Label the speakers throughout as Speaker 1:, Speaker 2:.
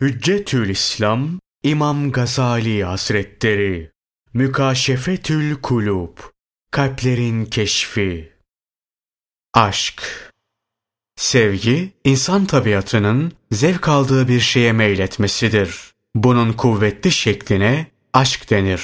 Speaker 1: Hüccetül İslam İmam Gazali Hazretleri Mükaşefetül Kulub Kalplerin Keşfi Aşk Sevgi, insan tabiatının zevk aldığı bir şeye meyletmesidir. Bunun kuvvetli şekline aşk denir.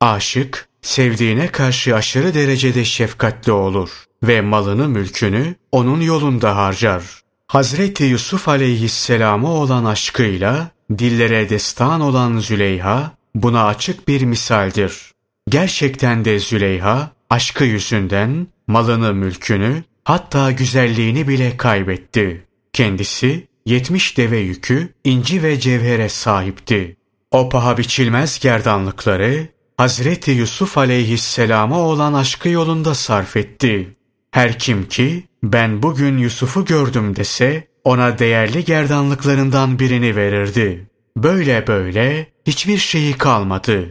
Speaker 1: Aşık, sevdiğine karşı aşırı derecede şefkatli olur ve malını mülkünü onun yolunda harcar. Hazreti Yusuf aleyhisselama olan aşkıyla dillere destan olan Züleyha buna açık bir misaldir. Gerçekten de Züleyha aşkı yüzünden malını mülkünü hatta güzelliğini bile kaybetti. Kendisi yetmiş deve yükü inci ve cevhere sahipti. O paha biçilmez gerdanlıkları Hazreti Yusuf aleyhisselama olan aşkı yolunda sarf etti. Her kim ki ben bugün Yusuf'u gördüm dese ona değerli gerdanlıklarından birini verirdi. Böyle böyle hiçbir şeyi kalmadı.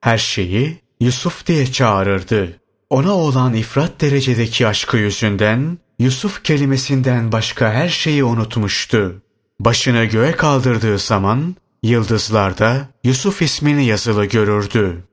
Speaker 1: Her şeyi Yusuf diye çağırırdı. Ona olan ifrat derecedeki aşkı yüzünden Yusuf kelimesinden başka her şeyi unutmuştu. Başını göğe kaldırdığı zaman yıldızlarda Yusuf ismini yazılı görürdü.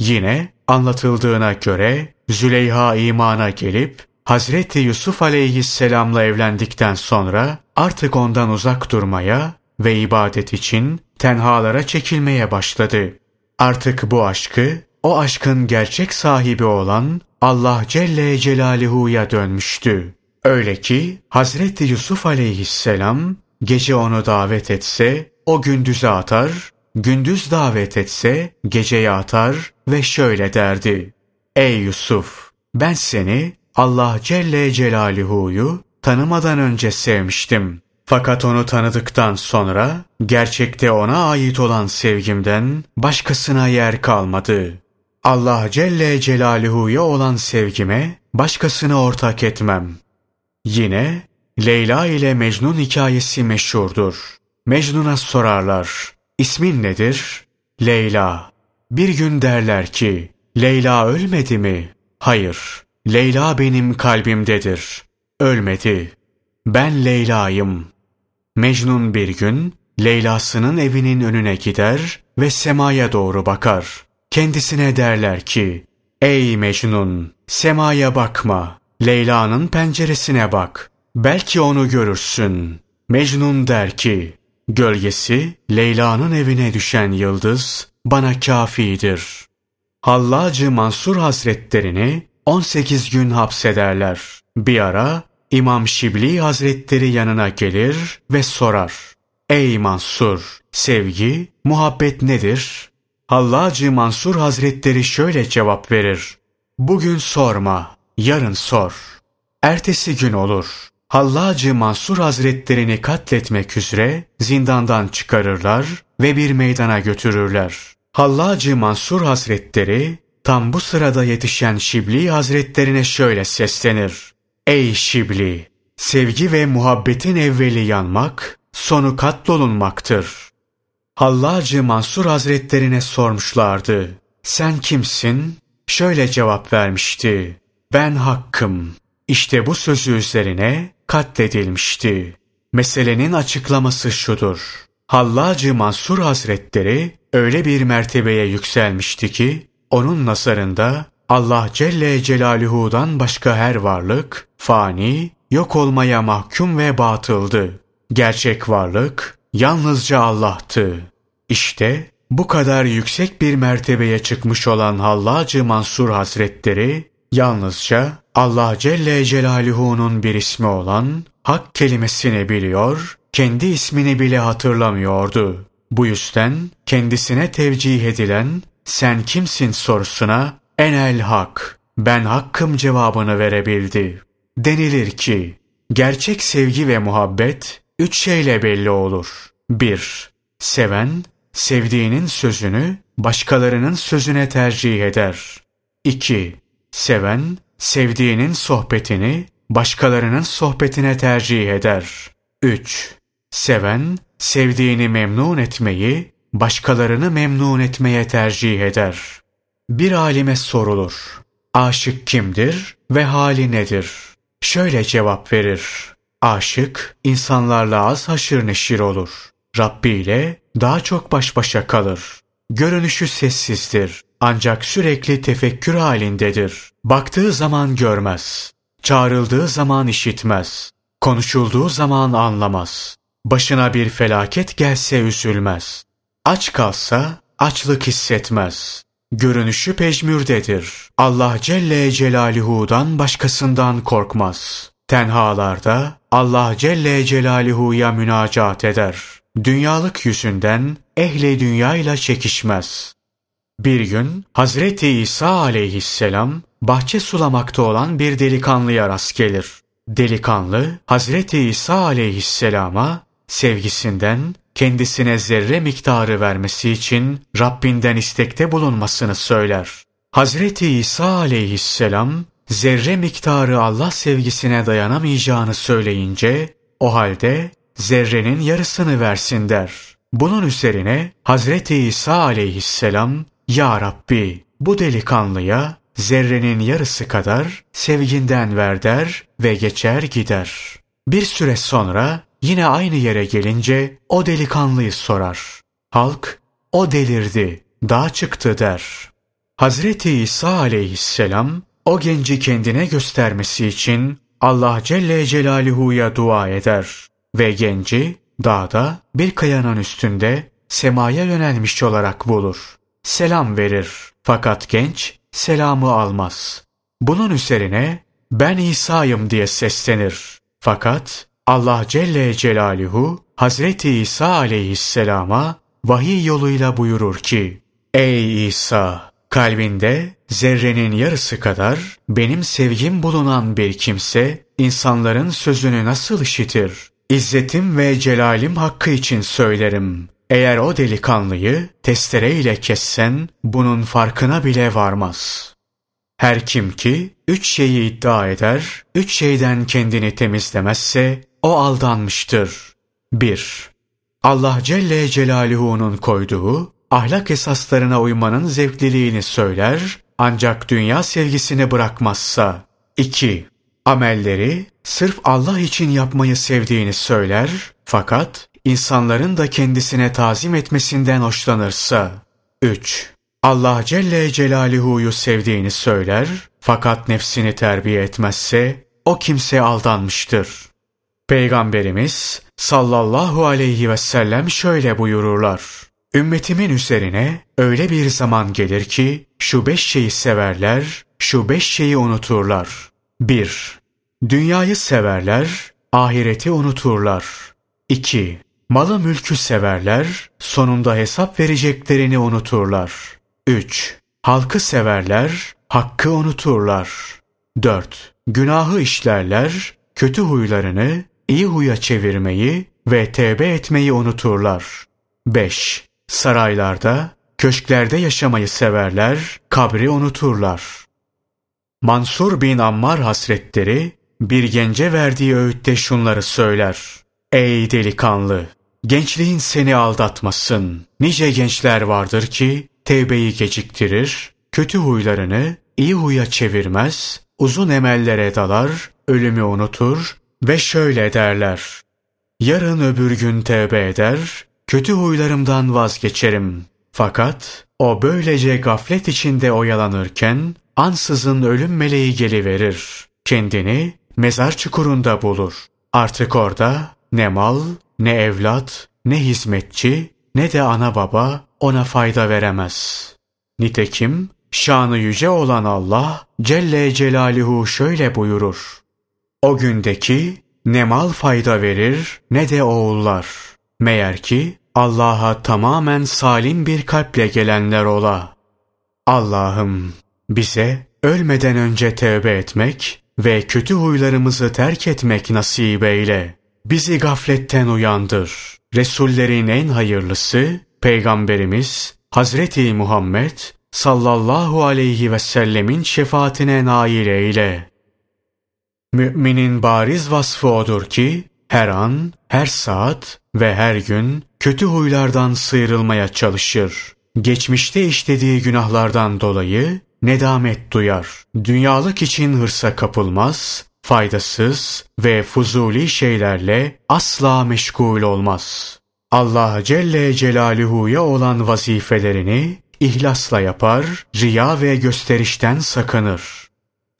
Speaker 1: Yine anlatıldığına göre Züleyha imana gelip Hazreti Yusuf aleyhisselamla evlendikten sonra artık ondan uzak durmaya ve ibadet için tenhalara çekilmeye başladı. Artık bu aşkı o aşkın gerçek sahibi olan Allah Celle Celaluhu'ya dönmüştü. Öyle ki Hazreti Yusuf aleyhisselam gece onu davet etse o gündüze atar, gündüz davet etse geceye atar ve şöyle derdi. Ey Yusuf! Ben seni Allah Celle Celaluhu'yu tanımadan önce sevmiştim. Fakat onu tanıdıktan sonra gerçekte ona ait olan sevgimden başkasına yer kalmadı. Allah Celle Celaluhu'ya olan sevgime başkasını ortak etmem. Yine Leyla ile Mecnun hikayesi meşhurdur. Mecnun'a sorarlar. İsmin nedir? Leyla. Bir gün derler ki, Leyla ölmedi mi? Hayır. Leyla benim kalbimdedir. Ölmedi. Ben Leyla'yım. Mecnun bir gün Leyla'sının evinin önüne gider ve semaya doğru bakar. Kendisine derler ki, Ey Mecnun, semaya bakma. Leyla'nın penceresine bak. Belki onu görürsün. Mecnun der ki, Gölgesi Leyla'nın evine düşen yıldız bana kafidir. Hallacı Mansur Hazretlerini 18 gün hapsederler. Bir ara İmam Şibli Hazretleri yanına gelir ve sorar. Ey Mansur, sevgi, muhabbet nedir? Hallacı Mansur Hazretleri şöyle cevap verir. Bugün sorma, yarın sor. Ertesi gün olur. Hallacı Mansur Hazretlerini katletmek üzere zindandan çıkarırlar ve bir meydana götürürler. Hallacı Mansur Hazretleri Tam bu sırada yetişen Şibli Hazretlerine şöyle seslenir. Ey Şibli! Sevgi ve muhabbetin evveli yanmak, sonu katlolunmaktır. Hallacı Mansur Hazretlerine sormuşlardı. Sen kimsin? Şöyle cevap vermişti. Ben hakkım. İşte bu sözü üzerine katledilmişti. Meselenin açıklaması şudur. Hallacı Mansur Hazretleri öyle bir mertebeye yükselmişti ki onun nazarında Allah Celle Celaluhu'dan başka her varlık fani, yok olmaya mahkum ve batıldı. Gerçek varlık yalnızca Allah'tı. İşte bu kadar yüksek bir mertebeye çıkmış olan Hallacı Mansur Hazretleri yalnızca Allah Celle Celaluhu'nun bir ismi olan hak kelimesini biliyor, kendi ismini bile hatırlamıyordu. Bu yüzden kendisine tevcih edilen sen kimsin sorusuna enel hak, ben hakkım cevabını verebildi. Denilir ki, gerçek sevgi ve muhabbet üç şeyle belli olur. 1. Seven, sevdiğinin sözünü başkalarının sözüne tercih eder. 2. Seven, sevdiğinin sohbetini başkalarının sohbetine tercih eder. 3. Seven, sevdiğini memnun etmeyi başkalarını memnun etmeye tercih eder. Bir alime sorulur. Aşık kimdir ve hali nedir? Şöyle cevap verir. Aşık insanlarla az haşır neşir olur. Rabbi ile daha çok baş başa kalır. Görünüşü sessizdir. Ancak sürekli tefekkür halindedir. Baktığı zaman görmez. Çağrıldığı zaman işitmez. Konuşulduğu zaman anlamaz. Başına bir felaket gelse üzülmez. Aç kalsa açlık hissetmez. Görünüşü pejmürdedir. Allah Celle Celaluhu'dan başkasından korkmaz. Tenhalarda Allah Celle Celaluhu'ya münacat eder. Dünyalık yüzünden ehli dünyayla çekişmez. Bir gün Hazreti İsa aleyhisselam bahçe sulamakta olan bir delikanlıya rast gelir. Delikanlı Hazreti İsa aleyhisselama sevgisinden kendisine zerre miktarı vermesi için Rabbinden istekte bulunmasını söyler. Hazreti İsa aleyhisselam zerre miktarı Allah sevgisine dayanamayacağını söyleyince o halde zerrenin yarısını versin der. Bunun üzerine Hazreti İsa aleyhisselam Ya Rabbi bu delikanlıya zerrenin yarısı kadar sevginden ver der ve geçer gider. Bir süre sonra yine aynı yere gelince o delikanlıyı sorar. Halk o delirdi, dağ çıktı der. Hazreti İsa aleyhisselam o genci kendine göstermesi için Allah Celle Celaluhu'ya dua eder ve genci dağda bir kayanın üstünde semaya yönelmiş olarak bulur. Selam verir fakat genç selamı almaz. Bunun üzerine ben İsa'yım diye seslenir. Fakat Allah Celle Celaluhu Hazreti İsa aleyhisselama vahiy yoluyla buyurur ki Ey İsa! Kalbinde zerrenin yarısı kadar benim sevgim bulunan bir kimse insanların sözünü nasıl işitir? İzzetim ve celalim hakkı için söylerim. Eğer o delikanlıyı testereyle kessen bunun farkına bile varmaz. Her kim ki üç şeyi iddia eder, üç şeyden kendini temizlemezse o aldanmıştır. 1. Allah Celle Celaluhu'nun koyduğu ahlak esaslarına uymanın zevkliliğini söyler ancak dünya sevgisini bırakmazsa. 2. Amelleri sırf Allah için yapmayı sevdiğini söyler fakat insanların da kendisine tazim etmesinden hoşlanırsa. 3. Allah Celle Celaluhu'yu sevdiğini söyler fakat nefsini terbiye etmezse o kimse aldanmıştır. Peygamberimiz sallallahu aleyhi ve sellem şöyle buyururlar. Ümmetimin üzerine öyle bir zaman gelir ki şu beş şeyi severler, şu beş şeyi unuturlar. 1. Dünyayı severler, ahireti unuturlar. 2. Malı mülkü severler, sonunda hesap vereceklerini unuturlar. 3. Halkı severler, hakkı unuturlar. 4. Günahı işlerler, kötü huylarını iyi huya çevirmeyi ve tevbe etmeyi unuturlar. 5. Saraylarda, köşklerde yaşamayı severler, kabri unuturlar. Mansur bin Ammar hasretleri bir gence verdiği öğütte şunları söyler. Ey delikanlı! Gençliğin seni aldatmasın. Nice gençler vardır ki tevbeyi geciktirir, kötü huylarını iyi huya çevirmez, uzun emellere dalar, ölümü unutur ve şöyle derler. Yarın öbür gün tevbe eder, kötü huylarımdan vazgeçerim. Fakat o böylece gaflet içinde oyalanırken ansızın ölüm meleği geliverir. Kendini mezar çukurunda bulur. Artık orada ne mal, ne evlat, ne hizmetçi, ne de ana baba ona fayda veremez. Nitekim şanı yüce olan Allah Celle Celaluhu şöyle buyurur. O gündeki ne mal fayda verir ne de oğullar. Meğer ki Allah'a tamamen salim bir kalple gelenler ola. Allah'ım bize ölmeden önce tövbe etmek ve kötü huylarımızı terk etmek nasip eyle. Bizi gafletten uyandır. Resullerin en hayırlısı Peygamberimiz Hazreti Muhammed sallallahu aleyhi ve sellemin şefaatine nail eyle. Müminin bariz vasfı odur ki her an, her saat ve her gün kötü huylardan sıyrılmaya çalışır. Geçmişte işlediği günahlardan dolayı nedamet duyar. Dünyalık için hırsa kapılmaz, faydasız ve fuzuli şeylerle asla meşgul olmaz. Allah Celle Celaluhu'ya olan vazifelerini ihlasla yapar, riya ve gösterişten sakınır.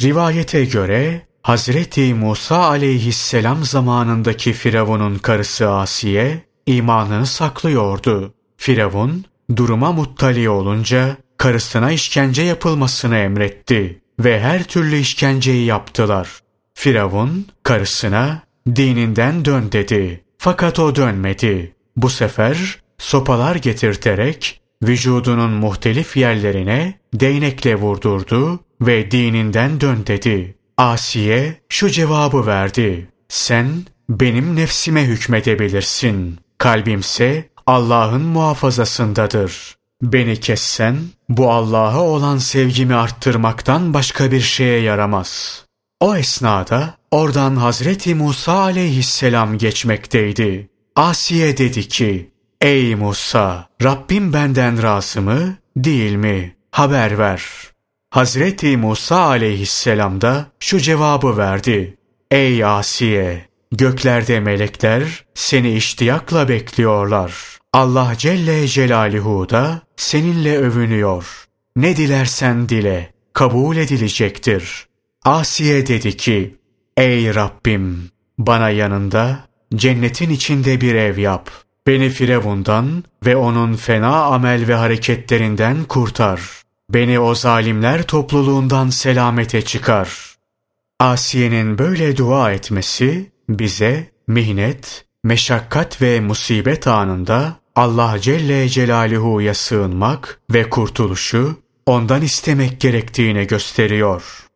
Speaker 1: Rivayete göre Hazreti Musa aleyhisselam zamanındaki Firavun'un karısı Asiye imanını saklıyordu. Firavun duruma muttali olunca karısına işkence yapılmasını emretti ve her türlü işkenceyi yaptılar. Firavun karısına dininden dön dedi. Fakat o dönmedi. Bu sefer sopalar getirterek vücudunun muhtelif yerlerine değnekle vurdurdu ve dininden dön dedi. Asiye şu cevabı verdi. Sen benim nefsime hükmedebilirsin. Kalbimse Allah'ın muhafazasındadır. Beni kessen bu Allah'a olan sevgimi arttırmaktan başka bir şeye yaramaz. O esnada oradan Hazreti Musa aleyhisselam geçmekteydi. Asiye dedi ki, Ey Musa, Rabbim benden razı mı, değil mi? Haber ver. Hazreti Musa aleyhisselam da şu cevabı verdi. Ey Asiye, göklerde melekler seni iştiyakla bekliyorlar. Allah Celle Celaluhu da seninle övünüyor. Ne dilersen dile, kabul edilecektir. Asiye dedi ki, Ey Rabbim, bana yanında cennetin içinde bir ev yap. Beni Firavundan ve onun fena amel ve hareketlerinden kurtar. Beni o zalimler topluluğundan selamete çıkar. Asiye'nin böyle dua etmesi bize mihnet, meşakkat ve musibet anında Allah Celle Celaluhu'ya sığınmak ve kurtuluşu ondan istemek gerektiğini gösteriyor.